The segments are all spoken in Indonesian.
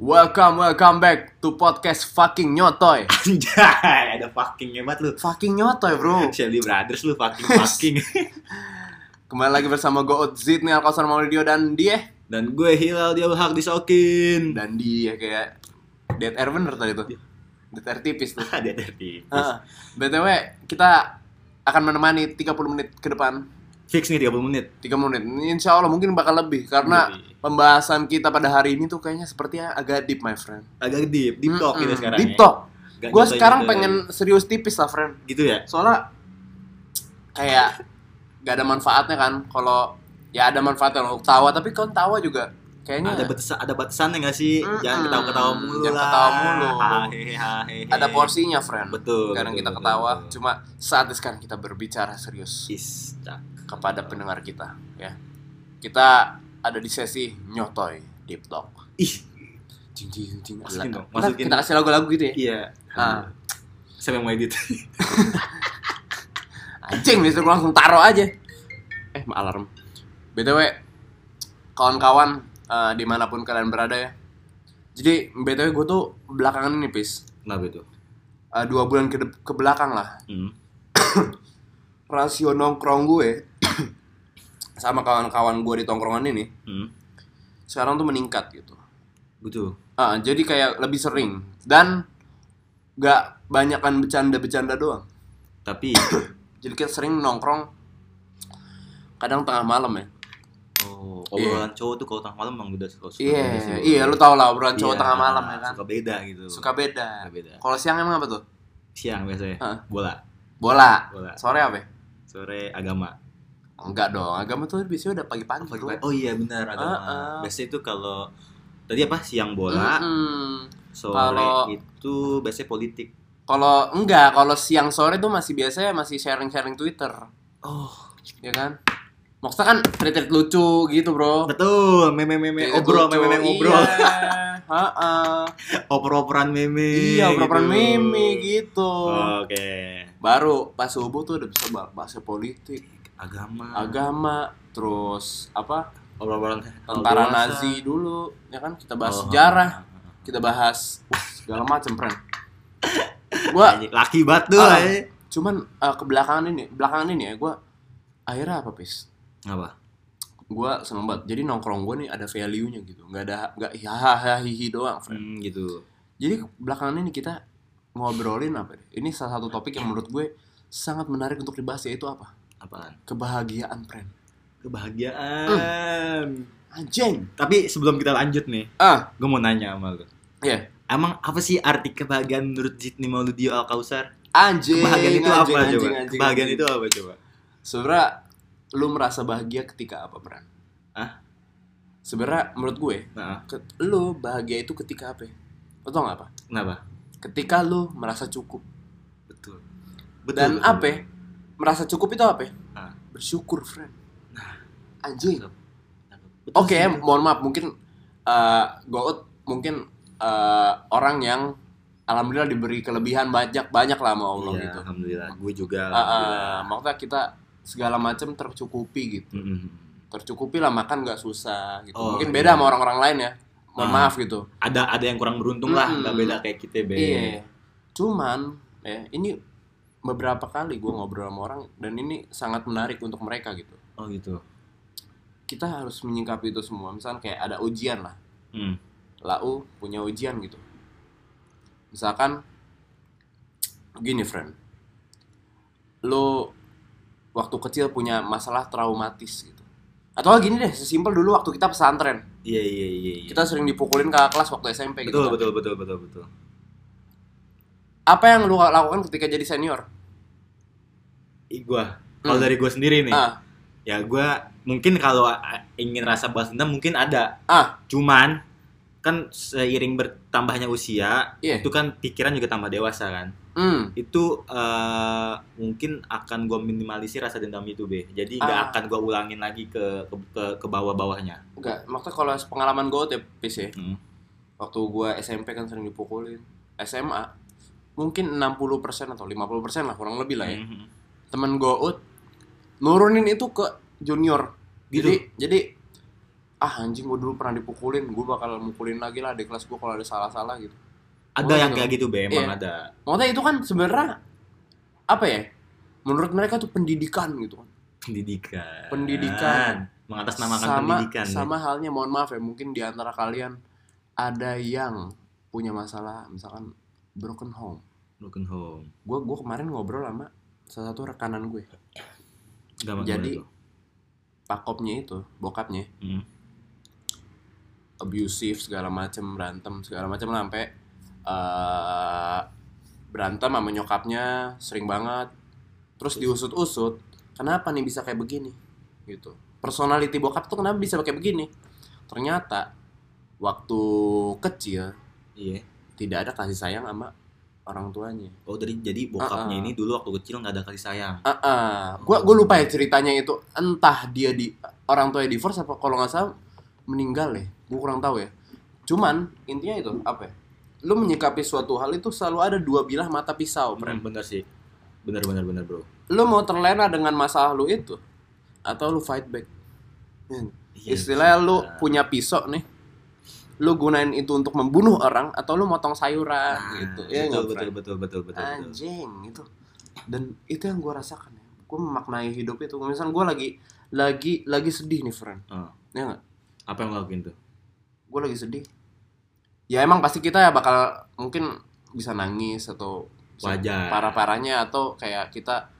Welcome, welcome back to podcast fucking nyotoy. Anjay, ada fuckingnya banget lu. Fucking nyotoy, bro. Shelly Brothers lu fucking fucking. Kembali lagi bersama gue Otzit nih Alkosar Maulidio dan dia Dan gue Hilal dia hak disokin. dan dia kayak dead air bener tadi tuh. Dead air tipis tuh. Ada dari. Heeh. BTW, kita akan menemani 30 menit ke depan. Fix nih 30 menit. 3 menit. Insya Allah mungkin bakal lebih karena Lebih. pembahasan kita pada hari ini tuh kayaknya sepertinya agak deep, my friend. Agak deep, deep talk Mm-mm, gitu sekarang. Deep ya. talk. Gak Gue sekarang gitu. pengen serius tipis lah, friend. gitu ya. soalnya kayak gak ada manfaatnya kan kalau ya ada manfaatnya lo tawa tapi kalau tawa juga kayaknya Ada batasan ada batasannya enggak sih? Mm-mm. Jangan ketawa-ketawa mulu Jangan lah. ketawa mulu. Hahehe, hahehe. ada porsinya friend Betul. kadang betul, kita ketawa betul. cuma saatnya sekarang kita berbicara serius Is, cak. Kepada pendengar kita ya kita ada di sesi nyotoy deep talk Ih, jing jing jing Masukin dong, masukin. kita kasih lagu-lagu gitu ya iya. Ah. Siapa yang mau edit? anjing bisa langsung taro aja eh alarm btw kawan-kawan eh, di mana pun kalian berada ya jadi btw gue tuh belakangan ini pis Kenapa itu? eh, dua bulan ke, ke belakang lah Hmm. rasio nongkrong gue sama kawan-kawan gue di tongkrongan ini Hmm. sekarang tuh meningkat gitu Betul. Ah, jadi kayak lebih sering dan gak banyakan bercanda-bercanda doang Tapi jadi kita sering nongkrong kadang tengah malam ya Oh, obrolan cowok tuh kalau tengah malam emang udah suka Iya, beda sih. iya lu tau lah obrolan cowok Iya, tengah malam ya kan. Suka beda gitu. Suka beda. Suka beda. Kalau siang emang apa tuh? Siang biasanya. Hah? Bola. Bola. Bola. Sore apa? ya? Sore agama. Enggak dong, agama tuh biasanya udah pagi-pagi. bro. Oh iya benar agama. Ah, ah. Biasanya itu kalau tadi apa siang bola, Mm-mm. sore Kalau- itu biasanya politik. Kalau enggak, kalau siang sore tuh masih biasanya masih sharing-sharing Twitter, Oh, ya kan? Maksudnya kan tweet lucu gitu, Bro. betul. Meme-meme obrol, meme-meme obrol. Iya. Heeh. Oper-operan meme. Iya, operan gitu. meme gitu. Oke. Baru pas subuh tuh udah bisa bah- bahas politik, Agama. agama, terus apa? Obrolan tentara dewasa. Nazi dulu ya kan kita bahas Oh, sejarah kita bahas wah, segala macam friend gua Laki banget tuh. Ah. eh. cuman eh, kebelakangan ini belakangan ini ya gua akhirnya apa pis Apa? gua seneng banget jadi nongkrong gua nih ada value nya gitu nggak ada nggak hahaha hihi doang friend Hmm, gitu. jadi belakangan ini kita ngobrolin apa ini salah satu topik yang menurut gue sangat menarik untuk dibahas yaitu apa Apaan? kebahagiaan friend Kebahagiaan. anjing Tapi sebelum kita lanjut nih, ah gue mau nanya sama lu. ya Emang apa sih arti kebahagiaan menurut Zidni Mauludio Al Kausar? anjing Kebahagiaan itu anjing, apa anjing, coba? anjing, Kebahagiaan anjing. itu apa coba? Sebenarnya lu merasa bahagia ketika apa, Bran? Hah? Sebenarnya menurut gue, Nah, ke- lu bahagia itu ketika apa? Lo tau gak apa? kenapa? Ketika lu merasa cukup. Betul. Dan betul. apa? Merasa cukup itu apa? Ah. Bersyukur, friend. Anjing. Betul Oke, sih. mohon maaf mungkin eh Goat mungkin eh, orang yang alhamdulillah diberi kelebihan banyak banyak lah sama Allah Iya, gitu. Alhamdulillah. Gue juga. Ah, alhamdulillah. maksudnya kita segala macam tercukupi gitu. Mm-mm. tercukupi lah makan nggak susah gitu. Oh, Mungkin iya. beda sama orang-orang lain ya. Mohon Ah. maaf gitu. Ada ada yang kurang beruntung lah, Mm-mm. nggak beda kayak kita be. Iya. Cuman ya ini beberapa kali gue ngobrol sama orang dan ini sangat menarik untuk mereka gitu. Oh gitu. Kita harus menyingkapi itu semua. Misalnya kayak ada ujian lah. Hmm. Lau punya ujian gitu. Misalkan gini friend. Lo waktu kecil punya masalah traumatis gitu. Atau gini deh, sesimpel dulu waktu kita pesantren. Iya iya iya. iya. Kita sering dipukulin ke kelas waktu SMP gitu. betul kan. betul betul betul betul. Apa yang lu lakukan ketika jadi senior? Ih, gua kalau Hmm. dari gua sendiri nih, Ah, ya gua mungkin kalau ingin rasa balas dendam mungkin ada. ah, Cuman kan seiring bertambahnya usia, Iya. itu kan pikiran juga tambah dewasa kan. hmm, Itu eh, mungkin akan gua minimalisir rasa dendam itu be. Jadi nggak Ah. akan gua ulangin lagi ke ke, ke, ke bawah-bawahnya. enggak. Maksudnya kalau pengalaman gue tuh pis ya, Hmm. waktu gue SMP kan sering dipukulin. SMA mungkin 60% atau 50% lah kurang lebih lah ya. Mhm. Temen gue nurunin itu ke junior. Gitu? Jadi jadi ah anjing gue dulu pernah dipukulin gue bakal mukulin lagi lah di kelas gue kalau ada salah-salah gitu Ada yang kayak gitu, Be, emang Iya. ada. maksudnya itu kan sebenarnya apa ya menurut mereka tuh pendidikan gitu kan Pendidikan. Pendidikan. Mengatasnamakan sama pendidikan. ya. sama halnya mohon maaf ya mungkin di antara kalian ada yang punya masalah misalkan broken home. Broken home. gue gue kemarin ngobrol sama salah satu rekanan gue. Gak Jadi, pakopnya itu bokapnya. Hmm. abusive segala macem berantem segala macem lah sampai eh, berantem sama nyokapnya sering banget. Terus diusut-usut kenapa nih bisa kayak begini? Gitu. Personality bokap tuh kenapa bisa kayak begini? Ternyata waktu kecil Iya. Tidak ada kasih sayang sama orang tuanya Oh, dari jadi bokapnya Ah, ah. ini dulu waktu kecil nggak ada kasih sayang. ah ah. gua gua lupa ya ceritanya itu entah dia di orang tuanya divorce apa kalau nggak salah meninggal ya gua kurang tahu ya cuman intinya itu apa ya lu menyikapi suatu hal itu selalu ada dua bilah mata pisau. Hmm, bener sih. Bener bener bener, Bro. lu mau terlena dengan masalah lu itu atau lu fight back Ya. Iya, istilahnya lu punya pisau nih lu gunain itu untuk membunuh orang atau lu motong sayuran Nah, gitu ya nggak, betul, betul, betul, betul, betul, betul. anjing itu dan itu yang gue rasakan ya. Gue memaknai hidup itu. Misal gue lagi lagi lagi sedih nih friend Oh, ya nggak? Apa yang lakuin tuh? gue lagi sedih. Ya emang pasti kita ya bakal mungkin bisa nangis atau Wajar. parah-parahnya atau kayak kita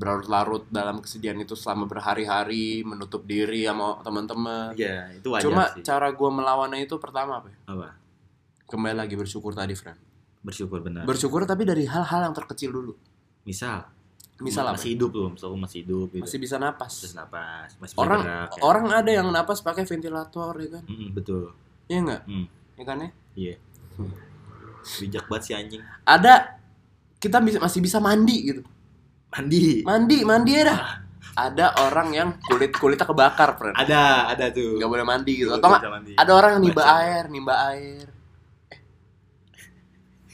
berlarut-larut dalam kesedihan itu selama berhari-hari menutup diri sama teman-teman Iya, itu wajar cuma sih. cara gue melawannya itu pertama apa ya? Apa? kembali lagi bersyukur tadi friend Bersyukur benar. bersyukur tapi dari hal-hal yang terkecil dulu misal, misal apa masih hidup loh, misal masih hidup gitu. masih bisa napas Terus napas, masih bisa orang gerak, ya. orang ada yang napas pakai ventilator ya kan Mm-mm, betul. ya enggak Hmm. ya kan ya Iya. Bijak banget si anjing. ada kita bisa masih bisa mandi gitu Mandi. mandi mandi ya dah ada orang yang kulit kulitnya kebakar friend Ada, ada tuh. nggak boleh mandi gitu atau mandi. ada orang yang nimba Baca. air nimba air eh,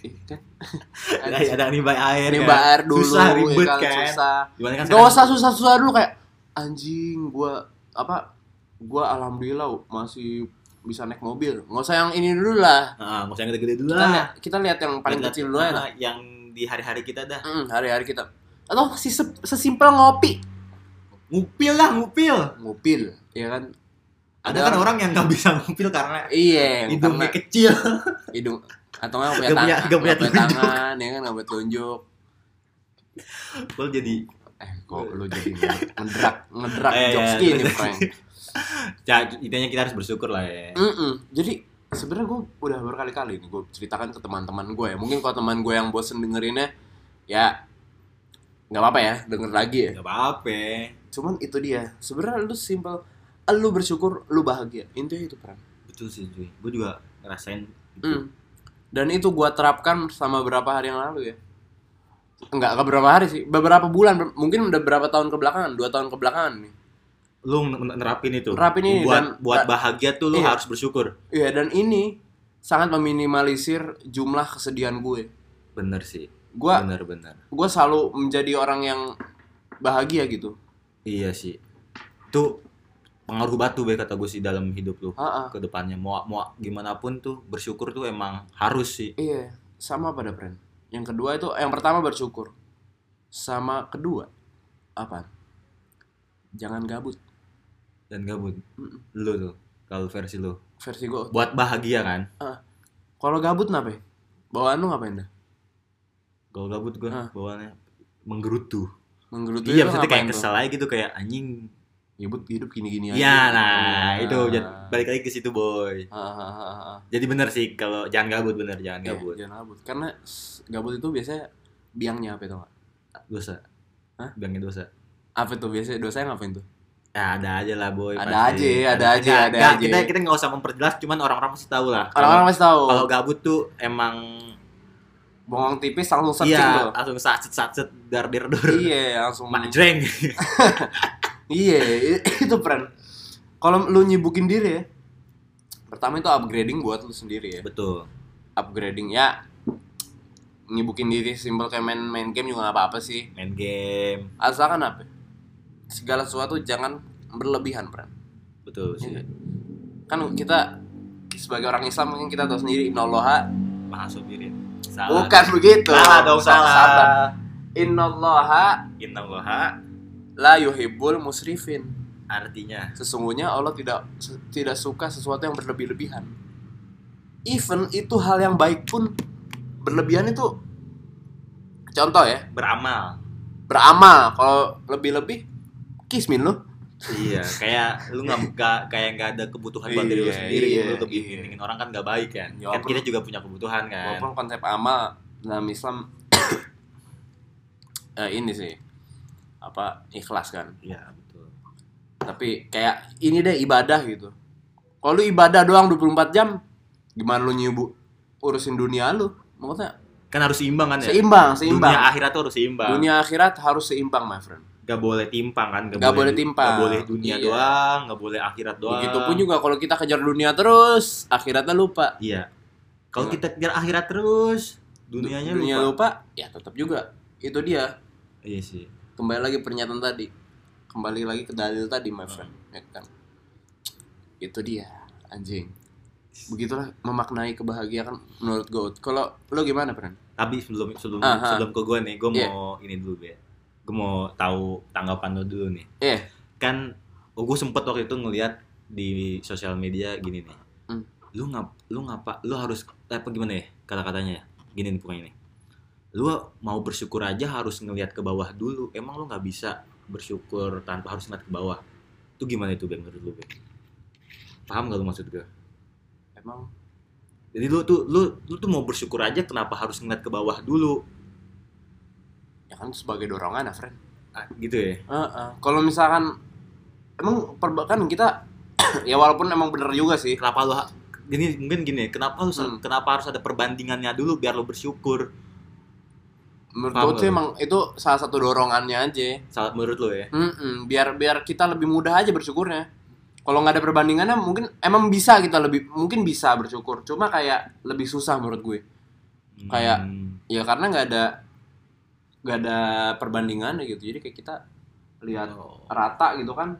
Ih, kan Ada, ada nimba air. nimba kan? air dulu Susah ribet ya kan. susah Gimana kan Gak usah susah-susah dulu kayak anjing gua apa gua alhamdulillah masih bisa naik mobil nggak usah yang ini dulu lah Ah, nggak usah yang gede-gede dulu lah. kita lihat yang paling kecil dulu ya ah, Yang di hari-hari kita dah. Hmm, hari-hari kita atau si sesimpel ngopi Ngupil lah, ngupil. ngupil ya kan Ada kan orang yang nggak bisa ngupil karena iya hidungnya karena kecil. hidung atau nggak punya punya- tangan nggak punya tangan ya kan nggak punya telunjuk Lo jadi eh kok lu jadi ngedrak ngedrak Eh, jokes iya, gini bener. Frank ya, intinya kita harus bersyukur lah ya. Mm-mm. Jadi sebenarnya gue udah berkali-kali nih gue ceritakan ke teman-teman gue ya. Mungkin kalau teman gue yang bosen dengerinnya, ya nggak apa-apa ya denger lagi ya. Gak apa-apa. Cuman itu dia. Sebenarnya lu simpel, lu bersyukur, lu bahagia. Intinya itu peran. Betul sih, cuy. Gue juga ngerasain itu. Mm. Dan itu gue terapkan sama beberapa hari yang lalu ya. Enggak, enggak berapa hari sih, beberapa bulan, mungkin udah berapa tahun ke belakangan, dua tahun ke belakangan nih. Lu nerapin itu. Nerapin ini buat dan- buat bahagia tuh lu Iya. harus bersyukur. Iya, dan ini sangat meminimalisir jumlah kesedihan gue. Bener sih. Gue bener. gue selalu menjadi orang yang bahagia gitu. Iya sih. Itu pengaruh batu be kata gue sih dalam hidup lu ke depannya. Mau mau gimana pun tuh bersyukur tuh emang harus sih. Iya, sama pada friend. Yang kedua itu, yang pertama bersyukur. Sama kedua, apa? Jangan gabut. Dan gabut. Mm-mm. Lu tuh kalau versi lu. Versi gue. Buat bahagia kan. Kalau gabut kenapa? ya? Bawaan lu ngapain dah? Kalau gabut gue Ah. bawaannya menggerutu. Menggerutu iya, itu maksudnya kayak kesel aja gitu kayak anjing. Hidup hidup gini-gini aja. Iya, nah Ah. itu jad- balik lagi ke situ boy. Ah, ah, ah, ah, ah. Jadi bener sih kalau jangan gabut bener jangan Iya, gabut. jangan gabut. Karena gabut itu biasanya biangnya apa itu nggak? Dosa. Hah? Bilangnya dosa. Apa tuh biasanya dosanya ngapain tuh? Ya ada aja lah boy. Ada pasti. aja, ada aja, Nggak, ada nggak, aja. Kita kita nggak usah memperjelas, cuman orang-orang pasti tahu lah. Orang-orang masih tahu. Kalau gabut tuh emang Bongong tipis langsung searching iya tuh. langsung satset satset dar dir dur. Iya, langsung Majreng. Iya, itu friend. Kalau lu nyibukin diri ya, pertama itu upgrading buat lu sendiri ya. Betul. Upgrading ya, nyibukin diri simpel kayak main main game juga gak apa-apa sih. Main game. Asalkan apa? Segala sesuatu jangan berlebihan, friend. Betul sih. Iya. kan kita sebagai orang Islam mungkin kita tahu sendiri innallaha Maha sobirin. Salah. bukan begitu. Salah dong, Sa- salah. sabar. Innallaha Innallaha la yuhibbul musrifin. artinya Sesungguhnya Allah tidak tidak suka sesuatu yang berlebih-lebihan. Even itu hal yang baik pun berlebihan itu contoh ya, beramal. beramal kalau lebih-lebih kismin lu. Iya, kayak lu nggak kayak nggak ada kebutuhan buat diri lu Iya, sendiri, iya, lu lebih iya. nyenengin orang kan nggak baik kan. Ya, kan kita juga punya kebutuhan kan. Walaupun konsep amal dalam Islam eh, ini sih apa ikhlas kan. Iya, betul. Tapi kayak ini deh ibadah gitu. Kalau lu ibadah doang 24 jam, gimana lu nyibuk urusin dunia lu? Maksudnya Kan harus seimbang kan ya. seimbang, seimbang. Dunia akhirat tuh harus seimbang. Dunia akhirat harus seimbang, my friend. Gak boleh timpang kan. Nggak boleh timpang. Gak boleh dunia Iya. doang, gak boleh akhirat doang. Begitupun juga kalau kita kejar dunia terus, akhiratnya lupa. Iya. Kalau Iya. kita kejar akhirat terus, dunianya dunia lupa. lupa, ya tetap juga. Itu dia. Iya sih. Kembali lagi pernyataan tadi. Kembali lagi ke dalil tadi, my friend. Ya kan? Itu dia, anjing. Begitulah memaknai kebahagiaan menurut gue. Kalau lo gimana, friend? Tapi sebelum sebelum Aha. sebelum ke gue nih, gue Iya. mau ini dulu be. Gue mau tahu tanggapan lo dulu nih. Iya. Kan, oh, gue sempet waktu itu ngeliat di sosial media gini nih. Hmm. Lu ngap, lu ngapa, lu harus apa gimana ya kata-katanya ya? Gini nih pokoknya nih. Lu mau bersyukur aja harus ngelihat ke bawah dulu. Emang lu nggak bisa bersyukur tanpa harus ngeliat ke bawah? Itu gimana itu Ben menurut lu Ben? Paham gak lu maksud gue? Emang Jadi lu tuh lu lu tuh mau bersyukur aja kenapa harus ngeliat ke bawah dulu? Ya kan sebagai dorongan, ya, friend. Ah, gitu ya. Heeh. Kalau misalkan emang perbakan kita ya walaupun emang bener juga sih. Kenapa lu gini mungkin gini, kenapa lu Hmm. kenapa harus ada perbandingannya dulu biar lu bersyukur? Menurut gue sih emang itu salah satu dorongannya aja. Salah menurut lu ya? Mm-mm, biar biar kita lebih mudah aja bersyukurnya. Kalau nggak ada perbandingannya mungkin emang bisa kita lebih mungkin bisa bersyukur. Cuma kayak lebih susah menurut gue. Kayak- Hmm. Ya karena nggak ada nggak ada perbandingannya gitu. Jadi kayak kita lihat Oh. rata gitu kan.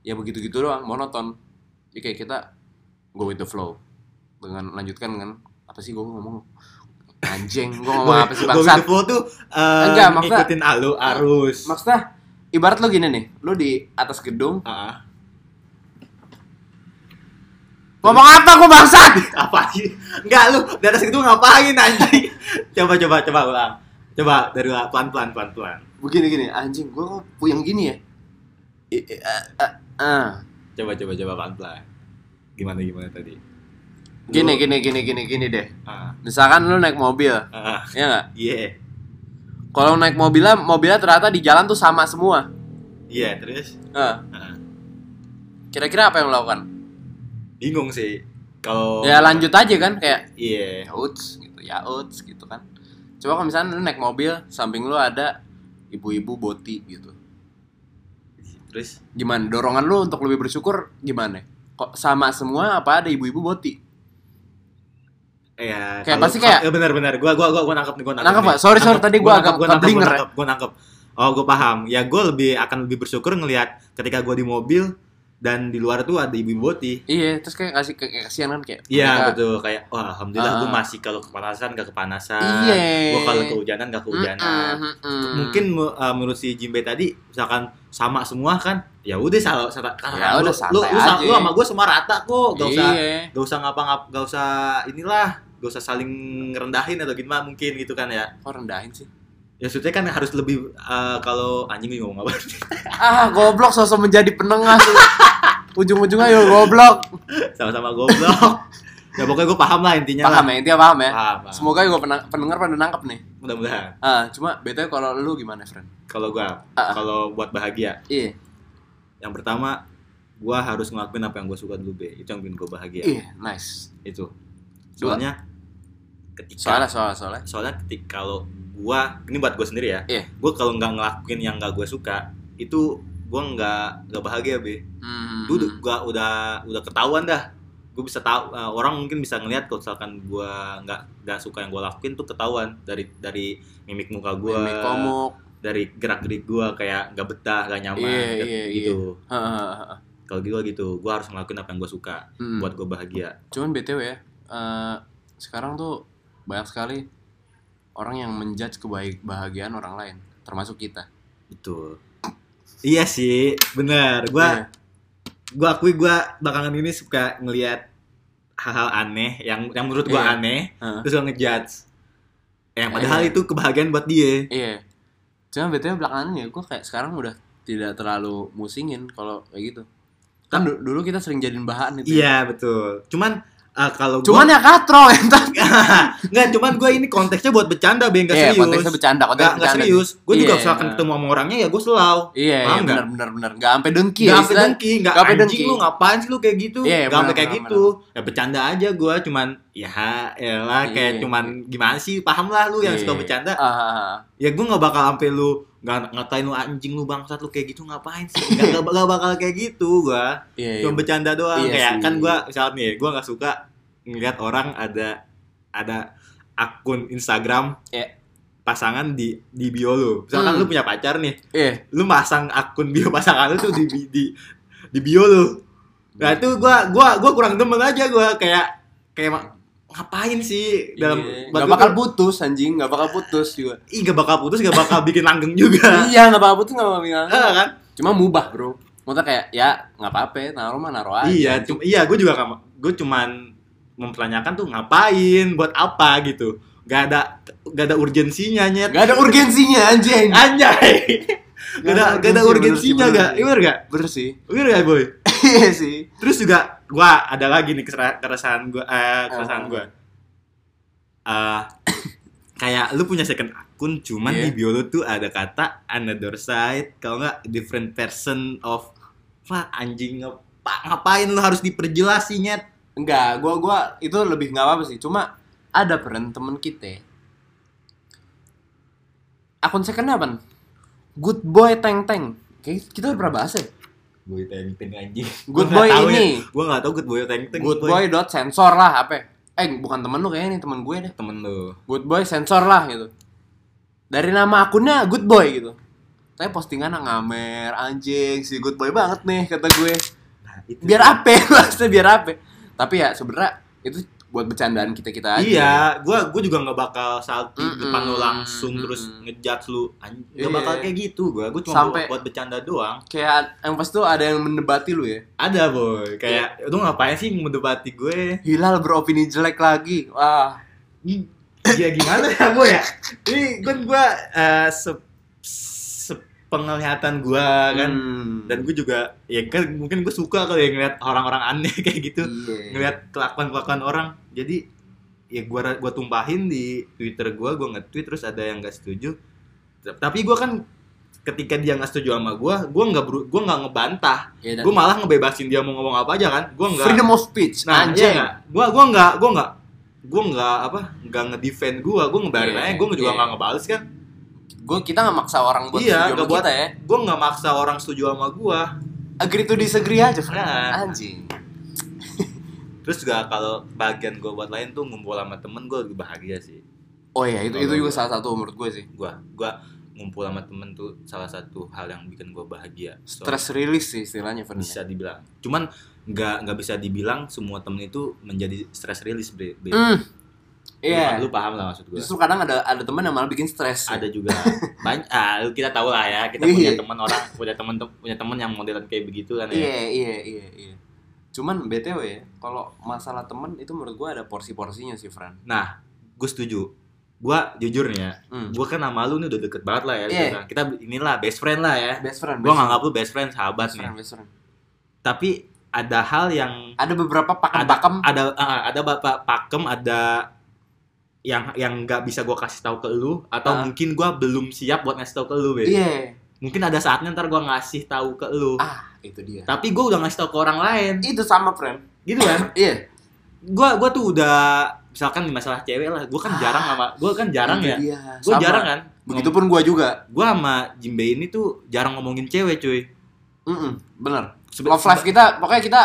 Ya begitu-gitu doang, monoton. Jadi kayak kita go with the flow. Dengan lanjutkan dengan apa sih gue ngomong anjing gue ngomong apa sih Go with bangsat the flow tuh eh, Enggak, maksudnya- ngikutin alu arus. maksudnya ibarat lo gini nih lo di atas gedung Ah, ngomong apa gue bangsat apa sih? Enggak lu di atas itu ngapain anjing? coba coba coba ulang. Coba dari pelan-pelan pelan-pelan. begini gini anjing gue kok puyeng gini ya I- i-. Coba coba coba pelan-pelan. Gimana gimana tadi? gini Lu- gini gini gini gini deh Ah, misalkan lu naik mobil ya nggak iya. kalau naik mobilnya mobilnya ternyata di jalan tuh sama semua Iya, terus Eh, Ah, kira-kira apa yang lo lakukan bingung sih. Kalau ya lanjut aja kan kayak Iya. ya uts gitu ya uts gitu kan coba kalau misalnya lu naik mobil samping lu ada ibu-ibu boti gitu Terus gimana dorongan lu untuk lebih bersyukur gimana kok sama semua apa ada ibu-ibu boti ya Kayak pasti kayak- ya benar-benar gua gua gua gua nangkep nih gua nangkep. Nangkep. Pak? Sorry, sorry, tadi gua agak nangkep, gua nangkep, gua nangkep, gua nangkep. Oh, gua paham. Ya gua lebih akan lebih bersyukur ngelihat ketika gua di mobil dan di luar tuh ada ibu-ibu boti. iya terus kayak kasih kayak kasihan kan kayak Iya mereka- betul kayak wah alhamdulillah Ah. gua masih kalau kepanasan gak kepanasan. Iya. Gua kalau kehujanan gak kehujanan. Mm-mm, mm-mm. Mungkin mu- uh, menurut si Jimbe tadi misalkan sama semua kan ya udah salah salah Ya lu, udah, lu, lu, aja. lu sama gua semua rata kok gak usah iya gak usah ngapa-ngap gak usah inilah gak usah saling ngerendahin atau gimana mungkin gitu kan ya kok rendahin sih ya maksudnya kan harus lebih uh, kalau anjing ngomong apa? Ah goblok sosok menjadi penengah ujung-ujungnya yo goblok. Sama-sama goblok. Ya pokoknya gue paham lah intinya paham lah ya intinya paham ya. Paham, paham. semoga gue pendengar pada nangkep nih. Mudah-mudahan. Ah cuma btw kalau lu gimana friend kalau gue Ah. kalau buat bahagia. Iya. Yang pertama gue harus ngelakuin apa yang gue suka dulu be. Itu yang bikin gue bahagia. Iya nice. Itu. Dua. soalnya ketika soalnya soalnya soalnya. Soalnya ketika kalau gua ini buat gue sendiri ya Iya. gue kalau nggak ngelakuin yang nggak gue suka itu gue nggak nggak bahagia be Hmm. itu udah gua udah udah ketahuan dah gue bisa tahu uh, orang mungkin bisa ngelihat kalau misalkan gue nggak nggak suka yang gue lakuin tuh ketahuan dari dari mimik muka gue Mimik komuk dari gerak gerik gue kayak nggak betah nggak nyaman gitu, iya, gitu. Heeh, heeh, heeh. kalau gitu gitu gue harus ngelakuin apa yang gue suka Mm. buat gue bahagia Cuman BTW ya, eh, sekarang tuh banyak sekali orang yang menjudge kebahagiaan orang lain, termasuk kita. betul iya sih bener gue Iya. gue akui gue belakangan ini suka ngelihat hal-hal aneh yang yang menurut gue Iya. aneh Heeh. terus gue ngejudge yang padahal Iya. itu kebahagiaan buat dia Iya. Cuma BTW belakangan ya, gue kayak sekarang udah tidak terlalu musingin kalau kayak gitu. Kan du- dulu kita sering jadiin bahan itu. ya. iya betul cuman eh, kalau gua- Cuman ya katro entar. nggak cuman gue ini konteksnya buat bercanda beng nggak Iya, serius konteksnya bercanda, nggak konteksnya nggak bercanda. serius gue juga Iya, misalkan iya. ketemu sama orangnya ya gue selau Iya, iya Paham nggak? benar benar benar. Enggak sampai dengki Gak ya. sampai dengki, gak Nggak sampai anjing dengki. lu ngapain sih lu kayak gitu Iya, Gak benar, sampai kayak benar, gitu Ya bercanda aja gue cuman Ya elah kayak Iya, cuman iya. gimana sih Paham lah lu yang Iya. suka bercanda ah. Ya gue gak bakal sampai lu Gak ngatain lu anjing lu bangsat lu kayak gitu ngapain sih Gak, gak, gak bakal kayak gitu gue Iya, iya. Cuma bercanda doang Iya Kayak sih. kan gue misalnya nih Gue gak suka ngeliat orang ada Ada akun Instagram Iya. pasangan di di bio lu misalkan Hmm. lu punya pacar nih Iya. lu masang akun bio pasangan lu tuh di di di bio lu. Nah itu gua gua gua kurang demen aja gua kayak kayak ngapain sih dalam Iya. buat Nggak gua bakal putus anjing, nggak bakal putus juga. ih gak bakal putus gak bakal bikin langgeng juga. iya, nggak bakal putus nggak bakal bilang. Eh, kan? Cuma mubah, Bro. Maksudnya kayak ya nggak apa-apa, naruh mah naruh aja. Iya, cuma iya gua juga gak, gua cuman mempertanyakan tuh ngapain buat apa gitu. Gak ada gak ada urgensinya nyet. Gak ada urgensinya anjing. Anjay. Gak ada gak ada urgensinya gak? Iya bener gak? Bener sih. Bener gak boy? Iya sih. Terus juga gua ada lagi nih keresahan gua eh keresahan gua. Eh kayak lu punya second akun cuman Iya. di bio lu tuh ada kata another side kalau nggak different person of Wah, anjing ngapa ngapain lu harus diperjelasinya Enggak, gua gua itu lebih nggak apa-apa sih. Cuma ada peren temen kita. Akun secondnya apa? Good boy teng teng. Kayak kita udah pernah bahas ya. Boy teng teng anjing. Good boy tahu ini. Ya. Gua nggak tahu good boy teng teng. Good boy dot sensor lah apa? Eh bukan temen lu kayaknya nih temen gue deh. temen lu. Good boy sensor lah gitu. Dari nama akunnya good boy gitu. Tapi postingan ngamer anjing si good boy banget nih kata gue. Nah, itu Biar apa? Maksudnya biar apa? Tapi ya sebenarnya itu buat bercandaan kita kita aja. Iya, gua gua juga nggak bakal salty Mm-mm. depan lu langsung Mm-mm. terus ngejudge lu. Nggak Iya. bakal kayak gitu gua. Gua cuma Sampai- buat, bercanda doang. Kayak yang pas tuh ada yang mendebati lu ya. Ada boy, kayak lu ngapain sih mendebati gue? Hilal beropini jelek lagi. Wah. Ya gimana ya boy ya? Ini kan gue eh, se, sepenglihatan gue kan, Hmm. dan gue juga ya kan mungkin gue suka kalau ya ngeliat orang-orang aneh kayak gitu, Iya. ngeliat kelakuan kelakuan orang. Jadi ya gue gua tumpahin di Twitter gue, gue nge-tweet terus ada yang gak setuju. Tapi gue kan ketika dia nggak setuju sama gue, gue nggak gua nggak ngebantah, dan gue malah ngebebasin dia mau ngomong apa aja kan, gue nggak freedom of speech. Nah, anjing. iya nggak? Gua gua nggak gua nggak gua nggak apa nggak ngedefend gua gua ngebarin Iya, aja gua juga iya. nggak ngebales kan Gue kita nggak maksa orang buat Iya, setuju sama buat- kita ya. gua nggak maksa orang setuju sama gua Agree to disagree aja, friend. Nah. Anjing. terus juga kalau bagian gua buat lain tuh ngumpul sama temen gua lebih bahagia sih Oh iya, itu itu juga gua- salah satu menurut gue sih. gua gua ngumpul sama temen tuh salah satu hal yang bikin gua bahagia So, Stress release sih istilahnya, friend. bisa dibilang cuman nggak nggak bisa dibilang semua temen itu menjadi stress release. Hmm. Iya. lu paham lah maksud gua Justru kadang ada ada teman yang malah bikin stres. ada juga banyak ah, kita tahu lah ya kita punya Iya. teman orang punya teman punya teman yang modelan kayak begitu kan ya Iya, iya, iya, iya. Cuman BTW ya, kalau masalah temen itu menurut gue ada porsi-porsinya sih, Fran. nah gue setuju gue jujur nih ya Hmm. gue kan sama lu nih udah deket banget lah ya Iya. Nah, kita inilah best friend lah ya Best friend. gue nganggap lu best friend sahabat best nih friend, best friend. tapi ada hal yang Ada beberapa ada pakem-pakem. ada ah, ada bapak pakem ada yang yang nggak bisa gue kasih tahu ke lu atau Ah. mungkin gue belum siap buat ngasih tahu ke lu Iya. mungkin ada saatnya ntar gue ngasih tahu ke lu Ah, itu dia. tapi gue udah ngasih tahu ke orang lain Itu sama, friend. gitu kan Iya. gua gua tuh udah misalkan di masalah cewek lah gua kan Ah. jarang sama gua kan jarang ya Sama. jarang kan Begitupun gue juga. gua sama Jimbe ini tuh jarang ngomongin cewek cuy Mm bener. Sebe- Love life kita, pokoknya kita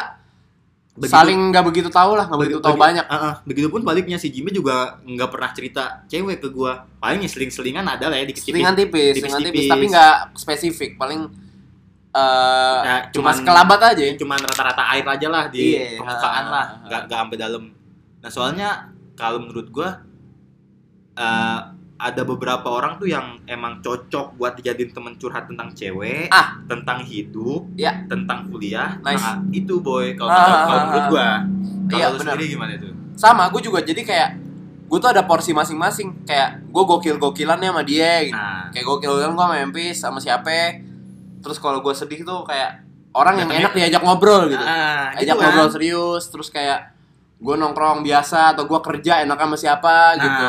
Begitu- saling nggak begitu tahu lah, nggak begitu tahu banyak. Ah, ah. begitupun baliknya si Jimbe juga nggak pernah cerita cewek ke gua paling ya seling-selingan ada lah ya dikit Selingan tipis, tipis-tipis. selingan tipis, tapi nggak spesifik. Paling eh Ya, cuma sekelabat aja ya. cuman rata-rata air aja lah di Iya, permukaan ha, lah ha, ha. nggak nggak sampai dalam nah soalnya kalau menurut gua eh, ada beberapa orang tuh yang emang cocok buat dijadiin temen curhat tentang cewek Ah. tentang hidup Ya. tentang kuliah Nice. nah itu boy kalau Ah, kalau- ah, ah, menurut ah. gua kalau Iya, lu benar. sendiri gimana itu Sama, gue juga jadi kayak gue tuh ada porsi masing-masing. Kayak gue gokil-gokilannya sama dia gitu. nah Kayak gokil-gokilan gue sama Memphis sama siapa. Terus kalau gue sedih tuh kayak orang yang enak diajak ngobrol gitu. ah, ajak gitu kan. ngobrol serius terus kayak gue nongkrong biasa atau gue kerja enak sama siapa gitu.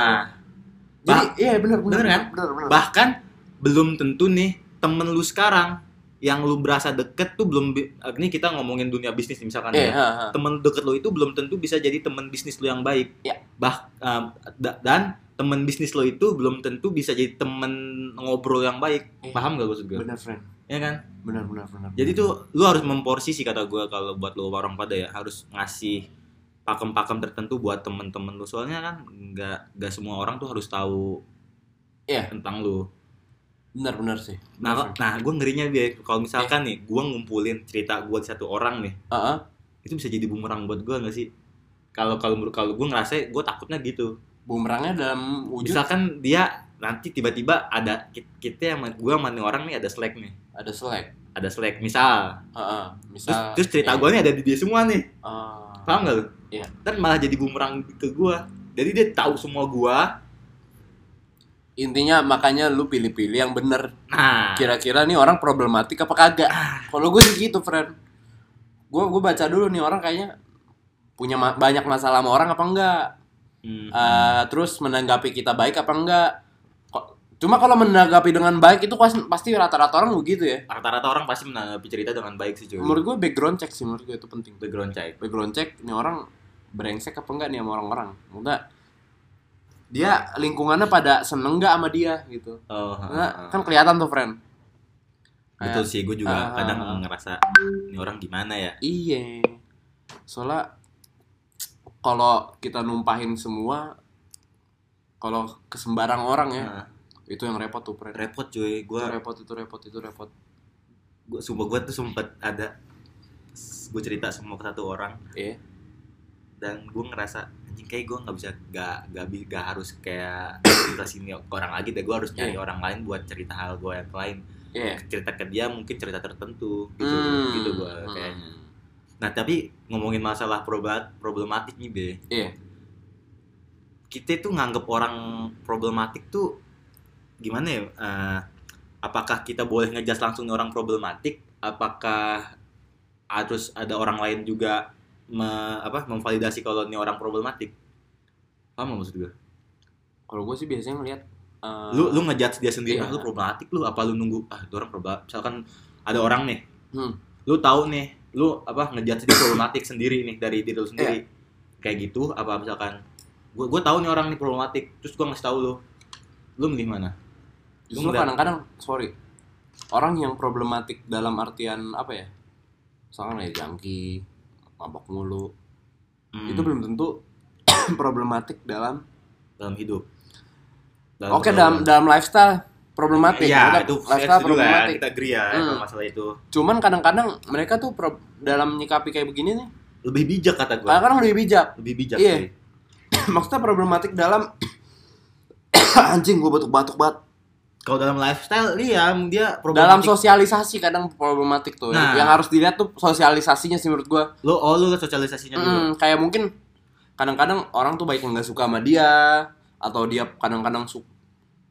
Jadi iya benar benar bener kan? benar benar. bahkan belum tentu nih temen lu sekarang yang lu berasa deket tuh belum ini kita ngomongin dunia bisnis nih, misalkan Iya, ya ha, ha. temen deket lo itu belum tentu bisa jadi temen bisnis lo yang baik. Ya. Bah da- dan temen bisnis lo itu belum tentu bisa jadi temen ngobrol yang baik. Iya. Paham gak maksud gue? Benar friend. Ya kan? Benar benar benar. Jadi tuh lu harus memporsi sih kata gue kalau buat lo orang pada ya harus ngasih pakem-pakem tertentu buat temen-temen lu soalnya kan nggak nggak semua orang tuh harus tahu Iya. tentang lu. benar benar sih. Nah, Benar, nah gue ngerinya dia kalau misalkan nih gue ngumpulin cerita gue di satu orang nih Heeh. itu bisa jadi bumerang buat gue nggak sih? Kalau kalau kalau gue ngerasa gue takutnya gitu. bumerangnya dalam wujud misalkan dia nanti tiba-tiba ada ki- kita yang gue sama nih orang nih ada slack nih ada selek. ada slack misal Heeh. terus, Misal terus cerita iya. gue nih ada di dia semua nih Ah. paham gak lu? Iya. dan malah jadi bumerang ke gue jadi dia tahu semua gue intinya makanya lu pilih-pilih yang bener. Nah. Kira-kira nih orang problematik apa kagak? Kalau gue sih gitu friend. Gue gue baca dulu nih orang kayaknya punya ma- banyak masalah sama orang apa enggak? Hmm, Eh, terus menanggapi kita baik apa enggak cuma kalau menanggapi dengan baik itu pas- pasti rata-rata orang begitu ya. Rata-rata orang pasti menanggapi cerita dengan baik sih cuy. Menurut gue background check sih menurut gue itu penting. Background check. Background check ini orang brengsek apa enggak nih sama orang-orang? Enggak. Dia lingkungannya pada seneng enggak sama dia gitu. Oh, kan kelihatan tuh friend. Betul sih gue juga Ah, kadang ah, ngerasa ini orang gimana ya? Iya. Soalnya kalau kita numpahin semua kalau ke sembarang orang ya, Nah, itu yang repot tuh, Fred. repot cuy gue repot, itu repot, itu repot. gue sumpah gue tuh sempet ada gue cerita semua ke satu orang Iya. dan gue ngerasa anjing kayak gue nggak bisa gak, gak, gak harus kayak cerita sini ke orang lagi deh gue harus nyari Iya. orang lain buat cerita hal gue yang lain Iya. cerita ke dia mungkin cerita tertentu gitu Hmm. gitu gue kayaknya nah tapi ngomongin masalah problematik nih be Iya. kita tuh nganggep orang problematik tuh gimana ya eh, apakah kita boleh ngejas langsung orang problematik? Apakah harus ada orang lain juga me- apa memvalidasi kalau ini orang problematik? Paham maksud gue Kalau gue sih biasanya ngeliat eh, lu lu ngejudge dia sendiri Iya. ah lu problematik lu apa lu nunggu ah itu orang problematik misalkan ada orang nih Hmm. lu tahu nih lu apa ngejudge dia problematik sendiri nih dari diri lu sendiri. Kayak gitu apa misalkan gua gua tahu nih orang nih problematik terus gua ngasih tahu lu lu milih mana justru kadang-kadang sorry orang yang problematik dalam artian apa ya? Misalkan kayak jangki, mabok mulu, Hmm, itu belum tentu problematik dalam dalam hidup Oke dalam dalam lifestyle problematik. ya itu lifestyle lah problematik. kita agree ya Hmm. masalah itu Cuman kadang-kadang mereka tuh pro- dalam nyikapi kayak begini nih, lebih bijak kata gua kadang-kadang lebih bijak. lebih bijak Iya. sih. Maksudnya problematik dalam anjing gue batuk-batuk banget. Kalau dalam lifestyle iya dia Dalam problematik sosialisasi kadang problematik tuh. Nah. Yang harus dilihat tuh sosialisasinya sih menurut gue. lu oh liat sosialisasinya dulu kayak mungkin kadang-kadang orang tuh baik yang nggak suka sama dia atau dia kadang-kadang su-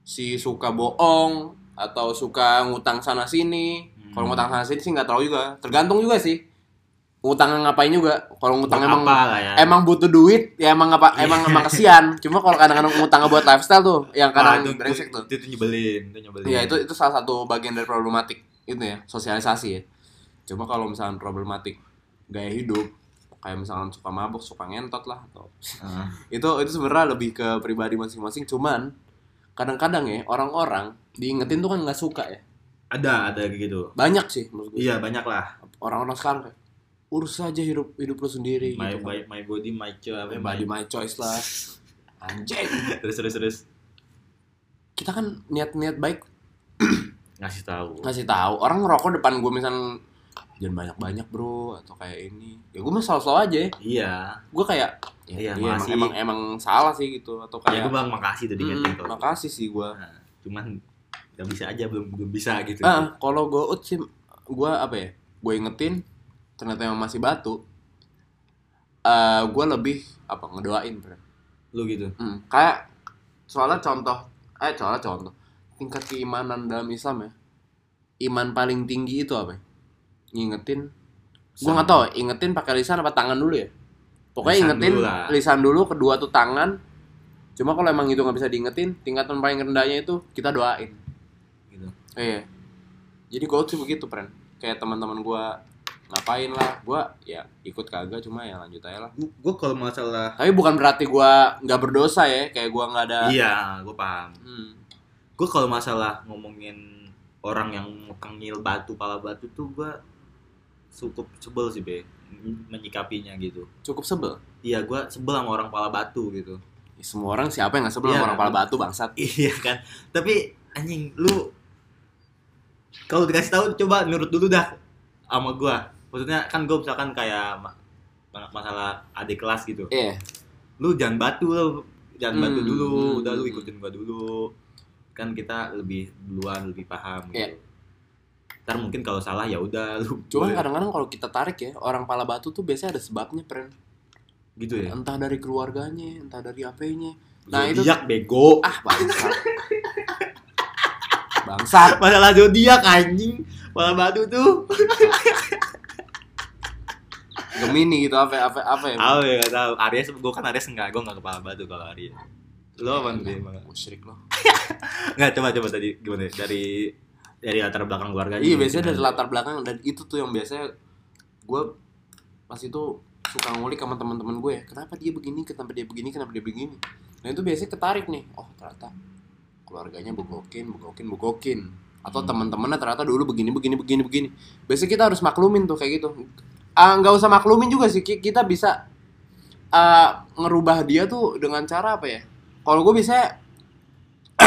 si suka bohong atau suka ngutang sana sini. Kalau Hmm. ngutang sana sini sih nggak tahu juga. Tergantung juga sih. Ngutang ngapain juga. Kalau ngutang Buat emang apa ya emang butuh duit ya emang apa emang emang kesian. Cuma kalau kadang-kadang ngutang buat lifestyle tuh yang kadang itu, brengsek tuh. itu, itu nyebelin itu nyebelin Iya itu itu salah satu bagian dari problematik itu ya sosialisasi ya. Cuma kalau misalnya problematik gaya hidup kayak misalkan suka mabuk suka ngentot lah atau Ah. itu itu sebenarnya lebih ke pribadi masing-masing cuman kadang-kadang ya orang-orang diingetin tuh kan nggak suka ya ada ada gitu banyak sih menurut gue iya banyak lah orang-orang sekarang kayak urus aja hidup hidup lu sendiri my, gitu kan. my, my body my choice apa Ya, ya, body my choice lah. Anjing terus terus terus. Kita kan niat-niat baik. Ngasih tahu. Ngasih tahu. Orang ngerokok depan gue misal jangan banyak banyak bro atau kayak ini. Ya gue mah selalu aja. Iya. Gue kayak ya, Iya, iya, emang, emang emang salah sih gitu. Atau kayak kayak gue bang makasih tadi "Mm, ingetin kalau makasih sih gue Nah, cuman nggak bisa aja belum belum bisa gitu. Ah kalau gue ut sih gue apa ya gue ingetin ternyata emang masih batu eh gue lebih apa ngedoain bro lu gitu Hmm, kayak soalnya contoh, eh soalnya contoh, tingkat keimanan dalam Islam ya, iman paling tinggi itu apa? ya? Ngingetin, gua nggak tahu, ingetin pakai lisan apa tangan dulu ya? Pokoknya Lisan ingetin dulu lah. lisan dulu, kedua tuh tangan. Cuma kalau emang itu nggak bisa diingetin, tingkatan paling rendahnya itu kita doain. gitu Iya. Jadi gue tuh begitu, friend. Kayak teman-teman gua ngapain lah, gua ya ikut kagak cuma ya lanjut aja lah. gue kalau masalah Tapi bukan berarti gua nggak berdosa ya, kayak gua nggak ada. iya gue paham Hmm. gue kalau masalah ngomongin orang yang kengil batu pala batu tuh gue cukup sebel sih be menyikapinya gitu Cukup sebel. iya gue sebel sama orang pala batu gitu Ya, semua orang siapa yang nggak sebel Iya. sama orang pala batu bangsat. iya kan tapi anjing lu kalau dikasih tahu coba nurut dulu dah sama gue maksudnya kan gue misalkan kayak banyak masalah adik kelas gitu Iya. lu jangan batu lu jangan batu Hmm, dulu hmm, udah lu hmm. ikutin gua dulu kan kita lebih duluan lebih paham gitu Iya. ntar mungkin kalau salah ya udah lu Cuma kadang-kadang kalau kita tarik ya, orang pala batu tuh biasanya ada sebabnya, friend. gitu ya Entah dari keluarganya, entah dari apanya. Nah, itu zodiak bego ah bangsat. bangsat. masalah zodiak anjing malah batu tuh Gemini gitu apa apa apa ya? apa ya gak tahu Aries gua kan Aries enggak gua enggak kepala batu kalau Aries lo apa nih Musyrik lo. nggak coba coba tadi gimana dari dari latar belakang keluarganya Iya, biasanya dari latar belakang dan itu tuh yang biasanya gue pas itu suka ngulik sama teman-teman gue ya. Kenapa dia begini, kenapa dia begini, kenapa dia begini. Nah itu biasanya ketarik nih. Oh ternyata keluarganya begokin, begokin, begokin. Atau Hmm. teman-temannya ternyata dulu begini, begini, begini, begini. Biasanya kita harus maklumin tuh kayak gitu. Ah nggak usah maklumin juga sih. Ki- Kita bisa ah, ngerubah dia tuh dengan cara apa ya? Kalau gue bisa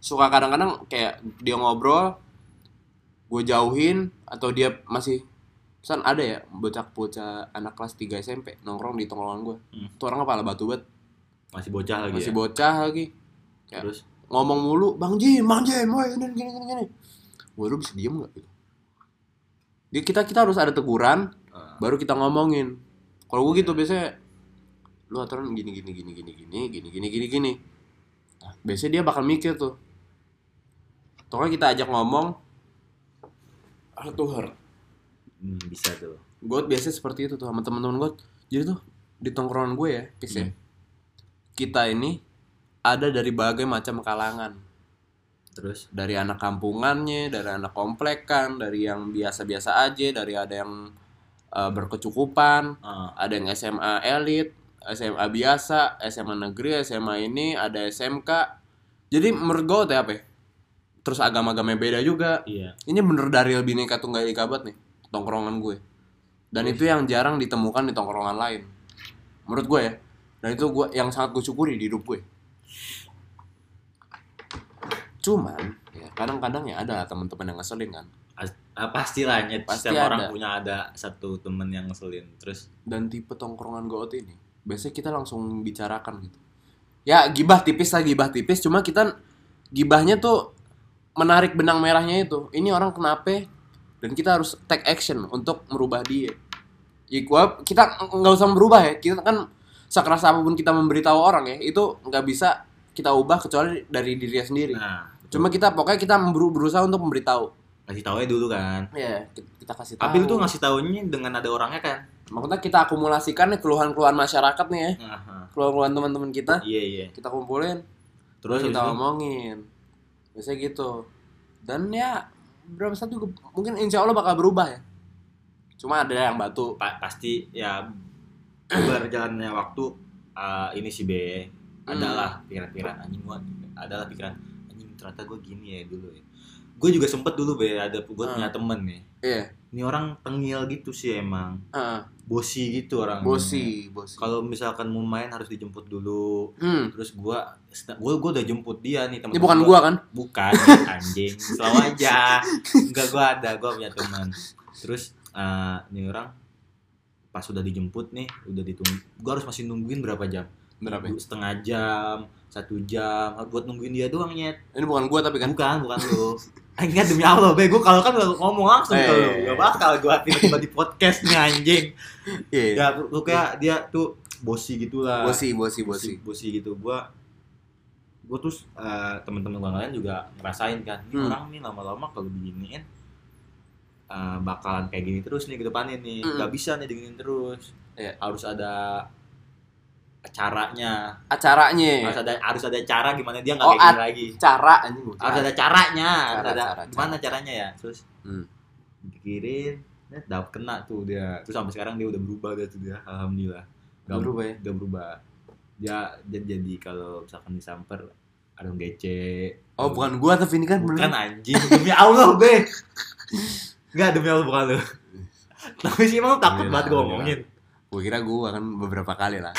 suka kadang-kadang kayak dia ngobrol gue jauhin atau dia masih pesan ada ya bocah-bocah anak kelas 3 SMP nongkrong di tongkrongan gue Hmm. tuh orang kepala batu banget masih bocah lagi masih ya? bocah lagi Ya. terus ngomong mulu bang Jim bang Jim woi ini gini gini gini gue lu bisa diem gak gitu dia kita kita harus ada teguran eh, baru kita ngomongin. Kalau gue gitu biasanya lu aturan gini gini gini gini gini gini gini gini gini. Nah, biasanya dia bakal mikir tuh. Pokoknya kita ajak ngomong heart to heart hmm, bisa tuh. Gue biasanya seperti itu tuh sama teman-teman gue jadi tuh di tongkrongan gue ya Pis ya Hmm. kita ini ada dari berbagai macam kalangan terus dari anak kampungannya dari anak komplekan dari yang biasa-biasa aja dari ada yang eh, berkecukupan ah, ada yang SMA elit SMA biasa SMA negeri SMA ini ada SMK jadi menurut gue tuh apa ya terus agama-agama beda juga. Iya. Ini bener dari Bineka Tunggal Ika banget nih tongkrongan gue. Dan itu yang jarang ditemukan di tongkrongan lain. Menurut gue ya. Dan itu gue yang sangat gue syukuri di hidup gue cuman ya kadang-kadang ya ada teman-teman yang ngeselin kan. Ah, pasti lah nyet Pasti setiap ada. orang punya ada satu temen yang ngeselin. Terus dan tipe tongkrongan goot ini biasanya kita langsung bicarakan gitu. Ya gibah tipis lah gibah tipis. Cuma kita gibahnya tuh menarik benang merahnya itu. Ini orang kenapa? Dan kita harus take action untuk merubah dia. Ya gua kita nggak usah merubah ya. Kita kan sekeras apa pun kita memberitahu orang ya itu nggak bisa kita ubah kecuali dari diri sendiri. Nah cuma kita pokoknya kita beru- berusaha untuk memberitahu. Kasih tahu dulu kan. Ya kita kasih tahu. tapi lu tuh ngasih taunya dengan ada orangnya kan? Maksudnya kita akumulasikan nih keluhan-keluhan masyarakat nih ya. Keluhan-keluhan teman-teman kita. Iya iya. Kita kumpulin. Terus kita itu? ngomongin biasanya gitu. Dan ya berapa satu mungkin insya Allah bakal berubah ya. Cuma ada yang batu. Pa- pasti ya berjalannya waktu eh, ini be. Hmm. adalah pikiran-pikiran anjing gua. Adalah pikiran ternyata gue gini ya dulu ya. Gue juga sempet dulu be ada gue Hmm. punya temen nih. Iya. Ini orang tengil gitu sih emang. Heeh. bosi gitu orang bosi bosi. Kalau misalkan mau main harus dijemput dulu. Hmm. terus gua gua gua udah jemput dia nih teman ini bukan gua. kan? Bukan anjing. Selalu aja. Enggak gua ada gua punya teman terus eh, ini orang pas udah dijemput nih udah ditunggu gua harus masih nungguin berapa jam? Berapa? Ya? setengah jam satu jam buat nungguin dia doang nyet ini bukan gua tapi kan bukan bukan lu Enggak demi Allah, be gue kalau kan ngomong langsung Eh, ke lu, iya. gak bakal gue tiba-tiba di podcast nih anjing. iya Ya, lu kayak dia tuh bosi gitulah. bosi bosi bosi bosi gitu gua gua terus eh, teman-teman gua lain juga ngerasain kan ini Hmm. orang nih lama-lama kalau diginiin eh, bakalan kayak gini terus nih ke depannya nih Mm-mm. nggak bisa nih diginiin terus Iya. harus ada caranya acaranya. Harus ada harus ada cara gimana dia nggak Oh, kayak gini lagi. cara anjing gua harus ada caranya harus Cara, ada cara, gimana caranya ya? Terus Hmm. dipikirin eh, dapat kena tuh dia. Terus sampai sekarang dia udah berubah dia tuh dia alhamdulillah. Udah berubah ya? udah berubah. Dia dia jadi kalau misalkan disamper ada gece oh bukan gua tapi ini kan bukan anjing. Demi Allah be. Enggak demi Allah bukan lu. Tapi sih emang takut Alhamdulillah, banget gue ngomongin. Gue kira gue kan beberapa kali lah.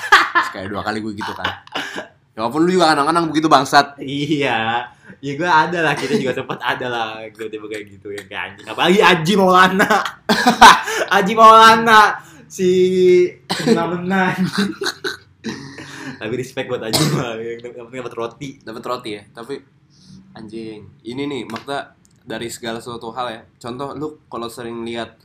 Kayak dua kali gue gitu kan. Ya walaupun lu juga kadang-kadang begitu bangsat. iya ya gue ada lah kita juga sempat ada lah tiba-tiba kayak gitu yang kayak anjing apalagi Aji Maulana Aji Maulana si benar tapi respect buat Aji mah yang dapat roti Dapat roti ya. Tapi anjing. Ini nih maksudnya dari segala suatu hal ya. Contoh lu kalau sering lihat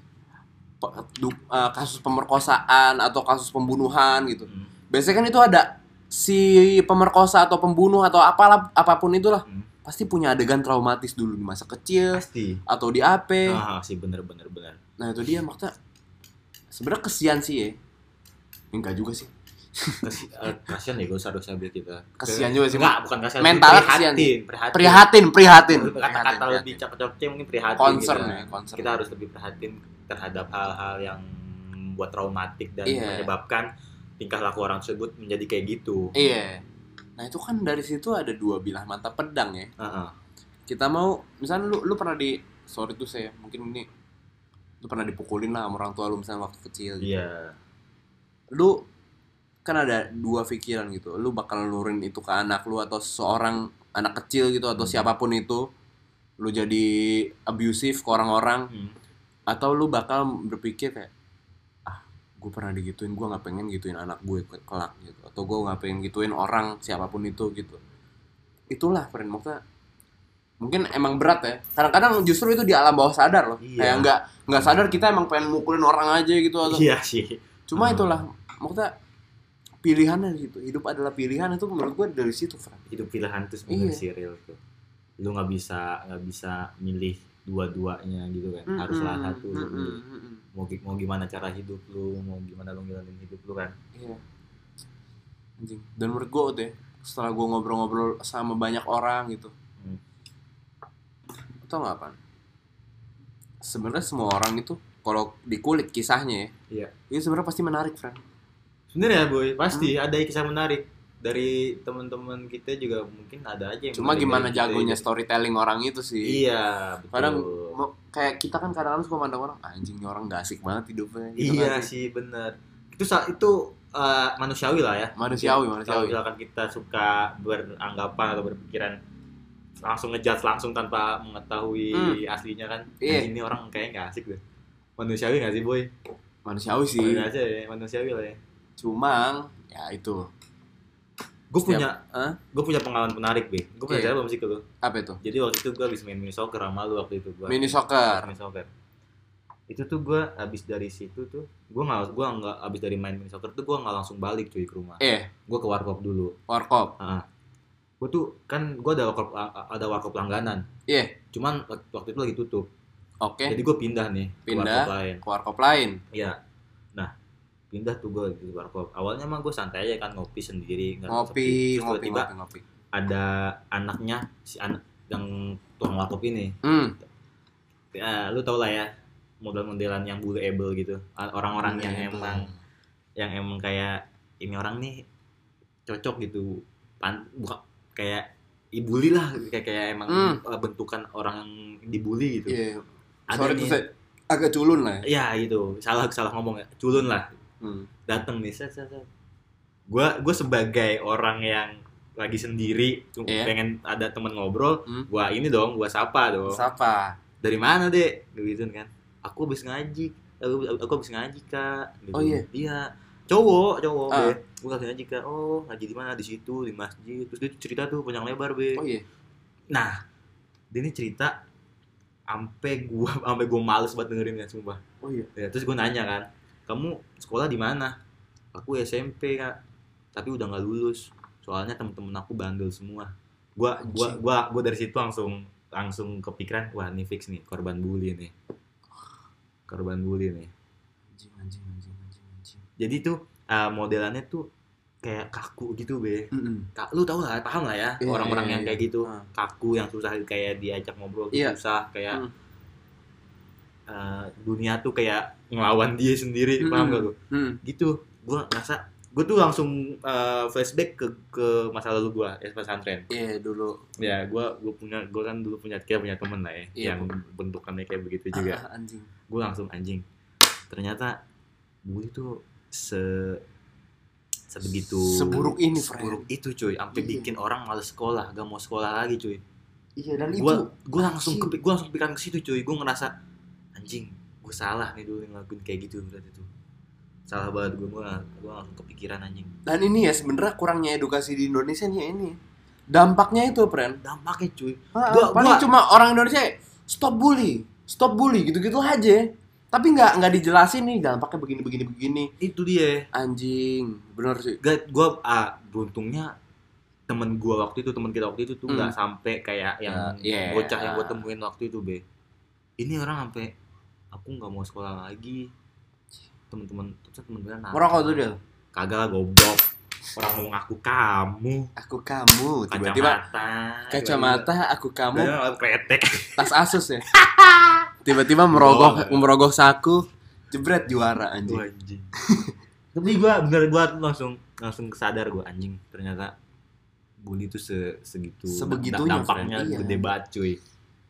eh, kasus pemerkosaan atau kasus pembunuhan gitu. Hmm. Biasanya kan itu ada si pemerkosa atau pembunuh atau apalah apa pun itulah Hmm. pasti punya adegan traumatis dulu di masa kecil pasti atau di AP. ah sih bener bener bener Nah itu dia maksudnya sebenarnya kesian sih ya. Enggak juga sih. Kasi- eh, kasihan ya gue seharusnya biar kita Kasihan juga sih. enggak bukan kasihan Mentalnya prihatin, kasihan sih. prihatin Prihatin, prihatin. kata-kata lebih cakep-cakepnya mungkin prihatin Concern kita. ya, concern. kita harus lebih prihatin terhadap hal-hal yang buat traumatik dan Iya. menyebabkan tingkah laku orang tersebut menjadi kayak gitu Iya. Nah itu kan dari situ ada dua bilah mata pedang ya. Heeh. Kita mau, misalnya lu lu pernah di sorry tuh saya mungkin ini lu pernah dipukulin lah sama orang tua lu misalnya waktu kecil. gitu. iya Lu kan ada dua pikiran gitu. Lu bakal nurin itu ke anak lu atau seorang anak kecil gitu atau Hmm. siapa pun itu. Lu jadi abusive ke orang-orang Hmm. atau lu bakal berpikir kayak gue pernah digituin gue nggak pengen gituin anak gue ke- kelak gitu atau gue nggak pengen gituin orang siapa pun itu gitu. Itulah friend maksudnya mungkin emang berat ya. Kadang-kadang justru itu di alam bawah sadar loh. Iya. kayak nggak nggak sadar kita emang pengen mukulin orang aja gitu atau iya sih. Cuma Hmm. itulah maksudnya pilihannya gitu hidup adalah pilihan itu menurut gue dari situ friend hidup pilihan itu sebenarnya Iya. sih real tuh. Lu nggak bisa nggak bisa milih dua-duanya gitu kan. Harus salah satu mm-mm. Mau mau gimana cara hidup lu mau gimana lu ngilangin hidup lu kan Iya. Anjing. Dan menurut gue deh, setelah gue ngobrol-ngobrol sama banyak orang gitu, Hmm. tau gak apa? Sebenarnya semua orang itu kalau dikulik kisahnya ya, Iya. itu sebenarnya pasti menarik, friend. sebenarnya boy pasti Hmm. ada kisah menarik dari teman-teman kita juga mungkin ada aja yang Cuma gimana jagonya gitu. storytelling orang itu sih. iya betul. Kadang kayak kita kan kadang-kadang suka mandang orang, anjing orang gak asik banget hidupnya. gitu iya kan sih bener itu sa- itu uh, manusiawi lah ya Manusiawi, Kalau manusiawi. misalkan kita suka beranggapan atau berpikiran langsung ngejudge langsung tanpa mengetahui Hmm. aslinya kan Iya. ini orang kayak nggak asik deh manusiawi nggak sih boy Manusiawi sih. Manusiawi aja ya manusiawi lah ya Cuma ya itu. Gue punya Hah? gue punya pengalaman menarik be gue pernah Iya. cerita belum sih ke lu Apa itu? jadi waktu itu gue habis main mini soccer sama lu waktu itu gue Mini soccer. main soccer itu tuh gue habis dari situ tuh gue nggak gue nggak habis dari main mini soccer tuh gue nggak langsung balik cuy ke rumah Eh, gue ke warkop dulu warkop. gue tuh kan gue ada warkop ada warkop langganan Iya. cuman wak- waktu itu lagi tutup Oke. jadi gue pindah nih ke Pindah. warkop lain Ke warkop lain. iya pindah tuh gue di warkop awalnya mah gue santai aja kan ngopi sendiri nggak ngopi sepi. Terus ngopi tiba-tiba ngopi ngopi. ada anaknya si anak yang tukang warkop ini. Hmm. Ya, lu tau lah ya model-modelan yang bullyable gitu. Orang-orang yang Bullyable. emang yang emang kayak ini orang nih cocok gitu. Pan bukan kayak ibuli lah kayak kayak emang Hmm. uh, bentukan orang yang dibully gitu. Iya. Ada sorry nih. agak culun lah ya. ya gitu. Salah salah ngomong ya. Culun lah Hmm. datang nih set set set gue gue sebagai orang yang lagi sendiri Iya. pengen ada temen ngobrol Hmm. gua ini dong gua sapa dong Siapa? dari mana deh gitu kan aku habis ngaji aku, aku habis ngaji kak gitu. Oh, iya? iya cowok cowok Ah. be gue habis ngaji kak oh ngaji di mana di situ di masjid terus dia cerita tuh panjang lebar be Oh iya. nah dia ini cerita ampe gua ampe gua males banget dengerin ya sumpah Oh iya. ya, terus gue nanya kan kamu sekolah di mana aku SMP kak tapi udah nggak lulus soalnya temen-temen aku bandel semua gua gua gua gua dari situ langsung langsung kepikiran wah ini fix nih korban bully nih korban bully nih Anjing anjing anjing anjing anjing. jadi tuh uh, modelannya tuh kayak kaku gitu be Mm-mm. Ka- lu tau lah paham lah ya Iya, orang-orang iya, yang iya. kayak gitu Ah. kaku yang susah kayak diajak ngobrol Iya. susah kayak Hmm. Uh, dunia tuh kayak ngelawan dia sendiri Mm-mm. paham gak lu Hmm. gitu gue ngerasa gue tuh langsung uh, flashback ke ke masa lalu gue ya pesantren Iya dulu. ya gue gue punya gue kan dulu punya kayak punya temen lah ya Iya, yang bentukannya kayak begitu juga Ah, anjing. gue langsung anjing ternyata bully tuh se sebegitu Seburuk ini, seburuk itu cuy sampai Iya. bikin orang males sekolah gak mau sekolah lagi cuy Iya dan itu gue gue langsung ke gue langsung pikiran ke situ cuy gue ngerasa anjing gue salah nih dulu ngelakuin kayak gitu berarti tuh salah banget gue gue gue langsung kepikiran anjing dan ini ya sebenarnya kurangnya edukasi di Indonesia nih ya ini. Dampaknya itu, Pren. dampaknya cuy Ah, Gua- paling gua- cuma orang Indonesia stop bully, stop bully gitu-gitu aja. Tapi nggak nggak dijelasin nih dampaknya begini begini begini. itu dia Anjing, bener sih. gak gue ah beruntungnya temen gue waktu itu temen kita waktu itu tuh Hmm. nggak sampai kayak yang Ya, iya. bocah yang gue temuin waktu itu be ini orang sampai aku nggak mau sekolah lagi temen-temen terus temen-temen nakal. Merokok tuh dia. kagak lah goblok orang ngomong aku kamu Aku kamu tiba-tiba kacamata kacamata aku kamu kretek tas Asus ya. Tiba-tiba merogoh Oh. merogoh saku, jebret juara anjing. anjing tapi gua bener gua langsung langsung sadar gua anjing ternyata bully itu se segitu Sebegitunya, dampaknya friend. Iya. gede banget cuy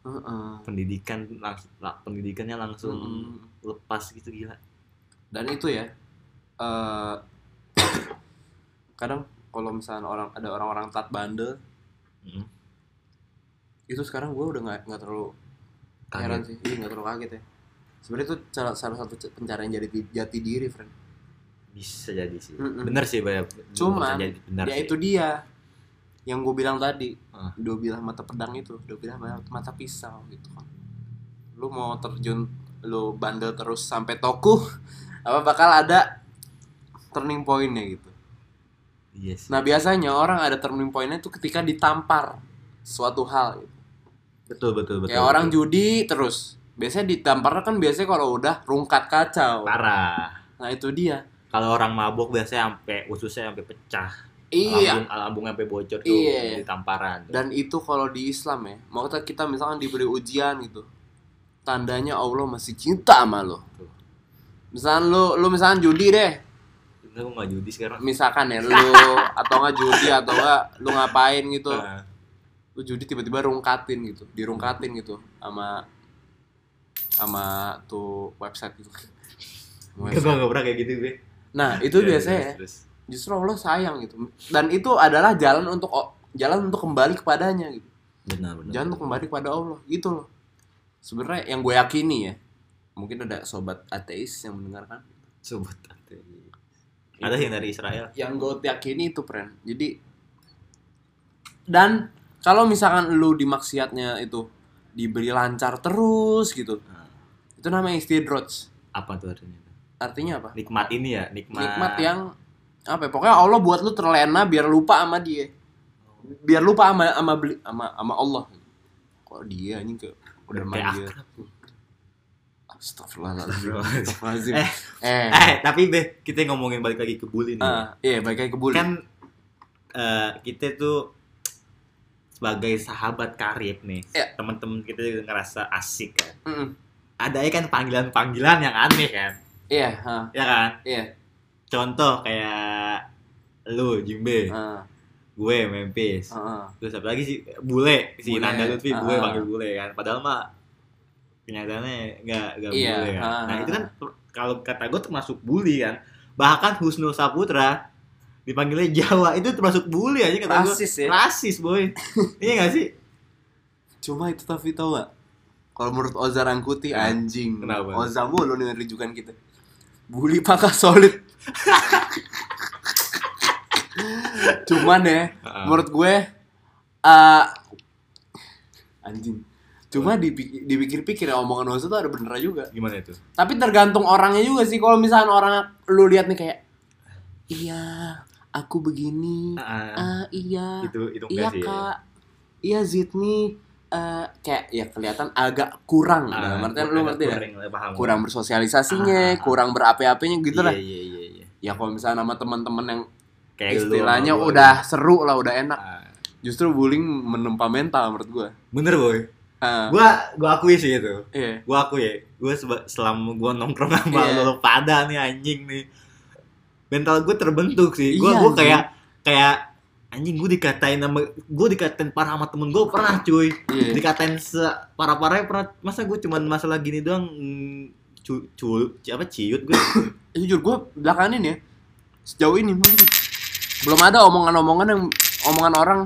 Heeh. pendidikan langsung pendidikannya langsung Mm. lepas gitu gila Dan itu ya eh kadang kalau misalnya orang ada orang-orang tat bandel Mm. itu sekarang gue udah nggak nggak terlalu heran kaget sih iya nggak terlalu kaget ya sebenarnya itu salah, salah satu pencarian jati jati diri friend bisa jadi sih Mm-mm. bener sih. Cuman, Bisa jadi bener ya sih. itu dia yang gue bilang tadi Ah. dua bilah mata pedang itu dua bilah mata- pisau gitu kan. Lu mau terjun lu bandel terus sampai toku apa bakal ada turning pointnya gitu. Iya sih. Nah biasanya orang ada turning pointnya itu ketika ditampar suatu hal gitu. betul betul betul kayak orang betul. judi terus. Biasanya ditamparnya kan biasanya kalau udah rungkat kacau. Parah. Nah itu dia. Kalau orang mabok biasanya sampai ususnya sampai pecah iya lambung, lambungnya sampai bocor tuh Iya. di tamparan Dan itu kalau di Islam ya, mau kita, misalkan diberi ujian gitu, tandanya Allah masih cinta sama lo. Tuh. Misalkan lo, lo misalkan judi deh, Lu nggak judi sekarang misalkan ya lo atau nggak judi atau nggak lo ngapain gitu, Nah, lo judi tiba-tiba rungkatin gitu, dirungkatin gitu sama sama tuh website gitu. gue gak pernah kayak gitu gue Nah itu Ya, biasanya ya, terus, terus. Justru Allah sayang gitu, dan itu adalah jalan untuk jalan untuk kembali kepadanya gitu. benar benar. Jangan untuk kembali kepada Allah gitu loh. Sebenarnya yang gue yakini ya mungkin ada sobat ateis yang mendengarkan. Sobat ate. ada yang dari Israel? Yang gue yakini itu friend. Jadi dan kalau misalkan lu di maksiatnya itu diberi lancar terus gitu Nah, itu namanya istidroj apa tuh artinya? Artinya apa? Nikmat ini ya nikmat. Nikmat yang apa ya, pokoknya Allah buat lu terlena biar lupa sama dia biar lupa sama sama beli sama sama Allah kok dia anjing ke udah tuh. Astagfirullahaladzim. Astagfirullahaladzim. Eh, eh, eh tapi be kita ngomongin balik lagi ke bully nih ah, iya baik kayak kebuli. kan eh, kita tuh sebagai sahabat karib nih Iya. teman-teman kita juga ngerasa asik kan Mm-mm. ada ya kan panggilan-panggilan yang aneh kan Iya, ha, ya kan iya. Contoh kayak lu Jimbe ah, gue Memphis ah. terus apa lagi sih bule si Bule, Nanda Lutfi bule ah. panggil bule kan padahal mah kenyataannya nggak nggak Iya, boleh kan. ah, Nah ah, itu kan kalau kata gue termasuk bully kan. Bahkan Husnul Saputra dipanggilnya Jawa itu termasuk bully aja kata gue. Rasis ya. Rasis boy. iya gak sih? Cuma itu tapi tau gak? Kalau menurut Oza Rangkuti Kenapa? anjing. Kenapa? Oza mulu nih rujukan kita. Bully pangkas solid. Cuman ya, Ah. menurut gue eh anjing. Cuma dipikir- dipikir-pikir ya omongan Oza tuh ada bener juga. Gimana itu? Tapi tergantung orangnya juga sih. Kalau misalnya orang lu lihat nih kayak iya, aku begini. Ah, Ah, iya. itu itu Iya sih. ya. kak, iya Zidni eh kayak ya kelihatan agak kurang. Ah, Dalam artian lu ngerti ya? kurang, paham. Kurang bersosialisasinya, Ah. kurang berapi-apinya gitu iya, lah. Iya iya iya. Ya kalau misalnya nama teman-teman yang Kayak lu istilahnya sama gua udah gitu. seru lah, udah enak. Ah. Justru bullying menempa mental menurut gua. Bener boy. Ah, Gua gua akui sih itu. iya. Gua akui ya. Gua selama gua nongkrong sama Iya. lo pada nih anjing nih. Mental gue terbentuk sih. Gua Iya, gua kayak kayak anjing gue dikatain sama gue dikatain parah sama temen gue pernah cuy. Iya. dikatain se parah parahnya pernah. Masa gue cuman masalah gini doang cu, cu, apa ciut gue Eh, jujur gue belakangan ini ya sejauh ini mungkin belum ada omongan-omongan yang omongan orang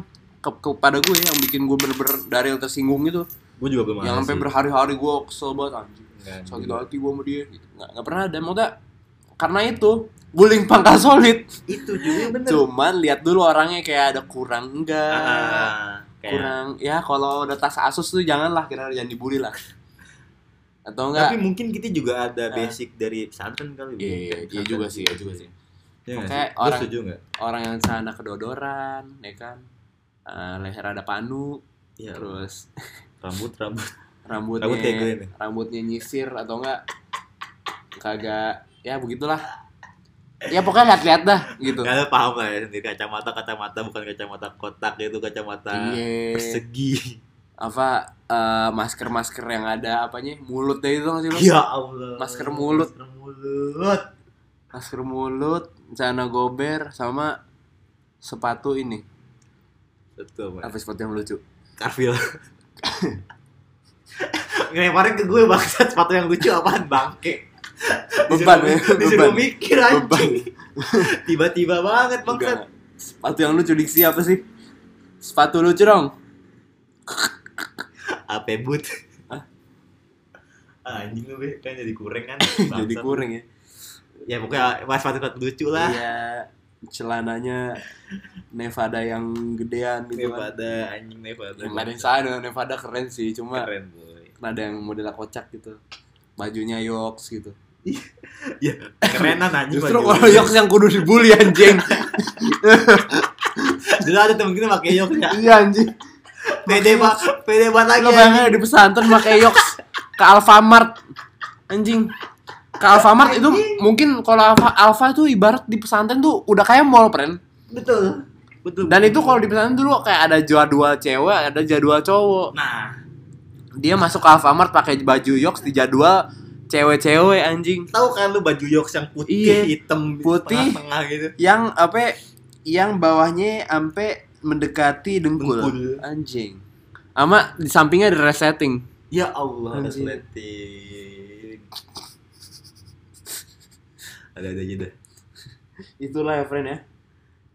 ke kepada gue yang bikin gue bener-bener dari tersinggung gitu. Gue juga belum yang sampai berhari-hari gue kesel banget anjing. Sakit hati gue sama dia. Gitu. nggak nggak pernah ada. Maksudnya karena itu bullying pangkal solid. Itu juga bener. Cuman lihat dulu orangnya kayak ada kurang enggak. Ah, kayak- kurang ya kalau udah tas asus tuh janganlah kira jangan dibully lah. Atau enggak? Tapi mungkin kita juga ada basic dari pesantren kali iya iya, Kayak iya juga sih. iya juga sih. Iya Kayak sih? Lu orang- setuju orang yang sana kedodoran ya kan? Eh, leher ada panu Iya. terus rambut rambut. Rambutnya Rambut kayak gue nih. rambutnya nyisir atau enggak? Kagak ya begitulah ya pokoknya lihat-lihat dah gitu Kalian paham lah ya sendiri kacamata kacamata bukan kacamata kotak itu kacamata Iya. persegi. apa eh, masker-masker yang ada apanya mulut deh itu nggak sih Ya Allah. Masker mulut. Masker mulut. masker mulut celana gober sama sepatu ini Betul, Pak. apa sepatu yang lucu Karfil. Ngelemparin ke gue bangsat sepatu yang lucu apaan bangke. Beban ya, Disuruh- beban. mikir anjing. Tiba-tiba banget. Enggak. sepatu yang lucu diksi apa sih sepatu lucu dong Apa but? Ah, Anjing lu kan jadi kurang kan. jadi kurang ya Ya pokoknya mas sepatu lucu lah. iya celananya Nevada yang gedean gitu kan Nevada anjing Nevada. yang ada sana Nevada keren sih cuma keren boy. ada yang modelnya kocak gitu bajunya Yoks gitu Ya, kerenan anjing. justru kalau Yoks yang kudu dibully anjing Dulu ada temen kita pakai yok ya. iya anjing Pede banget, pede banget lagi. lo bayangin di pesantren pakai Yoks ke Alfamart anjing ke Alfamart itu mungkin kalau Alfa, Alfa tuh ibarat di pesantren tuh udah kayak mall pren Betul. Betul. dan itu kalau di pesantren dulu kayak ada jadwal cewek ada jadwal cowok nah, dia masuk ke Alfamart pakai baju Yoks di jadwal cewek-cewek anjing tahu kan lu baju yoks yang putih, Iya. hitam, Putih. tengah gitu. yang apa yang bawahnya sampai mendekati dengkul, Dengkul. anjing sama di sampingnya ada resetting Ya Allah, Anjing. resleting. Ada-ada aja dah. itulah ya friend ya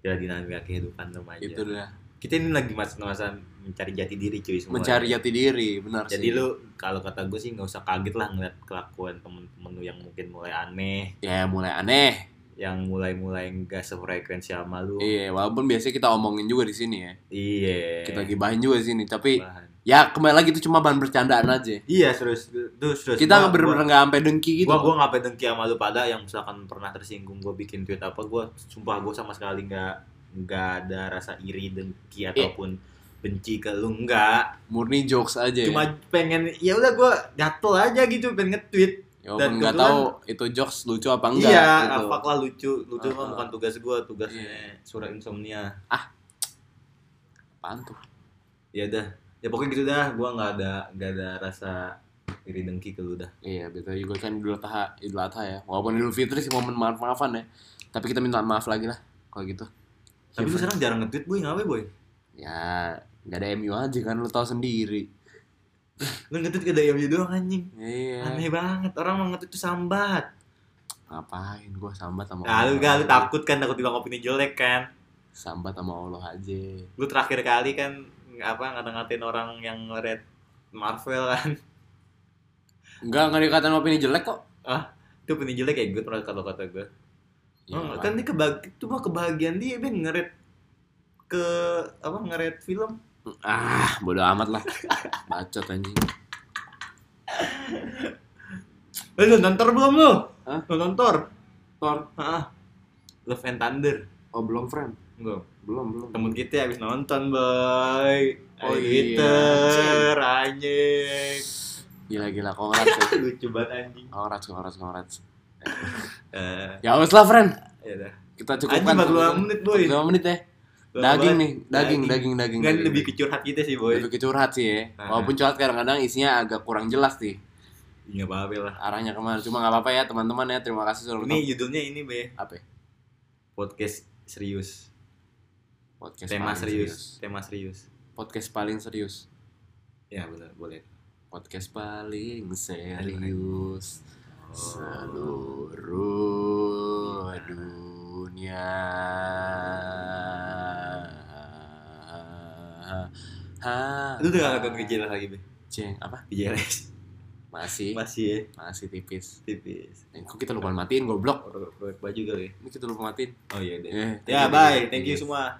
Ya dinamika kehidupan remaja. itu dah Kita ini lagi masa-masa mencari jati diri cuy semua. mencari jati diri benar Jadi sih. lu kalau kata gue sih nggak usah kaget lah ngeliat kelakuan temen-temen lu yang mungkin mulai aneh, ya mulai aneh yang mulai-mulai enggak sefrekuensi sama lu. iya walaupun biasanya kita omongin juga di sini ya Iya. kita gibahin juga di sini tapi Bahan. ya kembali lagi itu cuma bahan bercandaan aja Iya, serius. Terus terus. kita Gua- bener-bener nggak sampai dengki gitu Gua gua ngapain dengki sama lu pada yang misalkan pernah tersinggung gua bikin tweet apa gua sumpah gua sama sekali nggak nggak ada rasa iri dengki ataupun benci ke lu enggak. murni jokes aja Cuma ya. pengen ya udah gua gatel aja gitu pengen nge-tweet. ya dan nggak tahu itu jokes lucu apa enggak iya, gitu. apa lah lucu. Lucu mah Ah. bukan tugas gua, tugasnya Iya. surat insomnia. apaan tuh Ya udah. Ya pokoknya gitu dah, gua nggak ada nggak ada rasa iri dengki ke lu dah. Iya, betul juga kan Idul Adha, Idul Adha ya. Walaupun Idul Fitri sih momen maaf-maafan ya. Tapi kita minta maaf lagi lah kalau gitu. Tapi Ya, lu sekarang jarang nge-tweet boy, ngapain boy? Ya, nggak ada MU aja kan lu tahu sendiri. Lu ngetut ke dayamnya doang anjing. Iya. Aneh banget. Orang mau ngetut tuh sambat. Ngapain gua sambat sama Nah, lu Allah gak lu takut kan takut bilang opini jelek kan. Sambat sama Allah aja. Lu terakhir kali kan apa ngata-ngatain orang yang red Marvel kan. Enggak, enggak dikatain opini jelek kok. Itu opini jelek kayak gue pernah kata-kata gue. Ya, Oh, kan dia kebagi itu mah kebahagiaan dia ben ngeret ke apa ngeret film. Ah, bodo amat lah. Bacot anjing. Eh, lu nonton belum lu? Hah? Nonton? Thor. Hah? Love and Thunder. Oh, belum, friend. Belum. Belum, belum. Temen kita habis nonton, boy. Oh, Ayo iya. Anjing. Gila, gila. Congrats, ya. Lucu banget anjing. Congrats, congrats, congrats. Eh, Ya wes lah, friend. ya. Kita cukupkan. Anjing 45 menit, boy. 45 menit ya. Daging nih, daging, daging, daging. Kan lebih ke curhat kita sih, boy. Lebih ke curhat sih ya. Walaupun curhat kadang-kadang isinya agak kurang jelas nih. Enggak apa-apa lah. Arahnya ke mana. Cuma nggak apa-apa ya teman-teman ya. Terima kasih sudah Ini judulnya ini, Be. Apa ya? Podcast serius. Podcast Tema paling serius. Tema serius. Podcast paling serius. Ya, benar, boleh. Podcast paling serius. Oh. Seluruh dunia. Lu udah gak nonton gejala lagi, Be? Ceng, apa? GJLS. Masih, Masih ya, masih tipis. tipis. Eh, kok kita lupa matiin goblok? Proyek baju kali. Ini kita lupa matiin. Oh iya deh. Eh, thank Ya, bye. thank you. semua.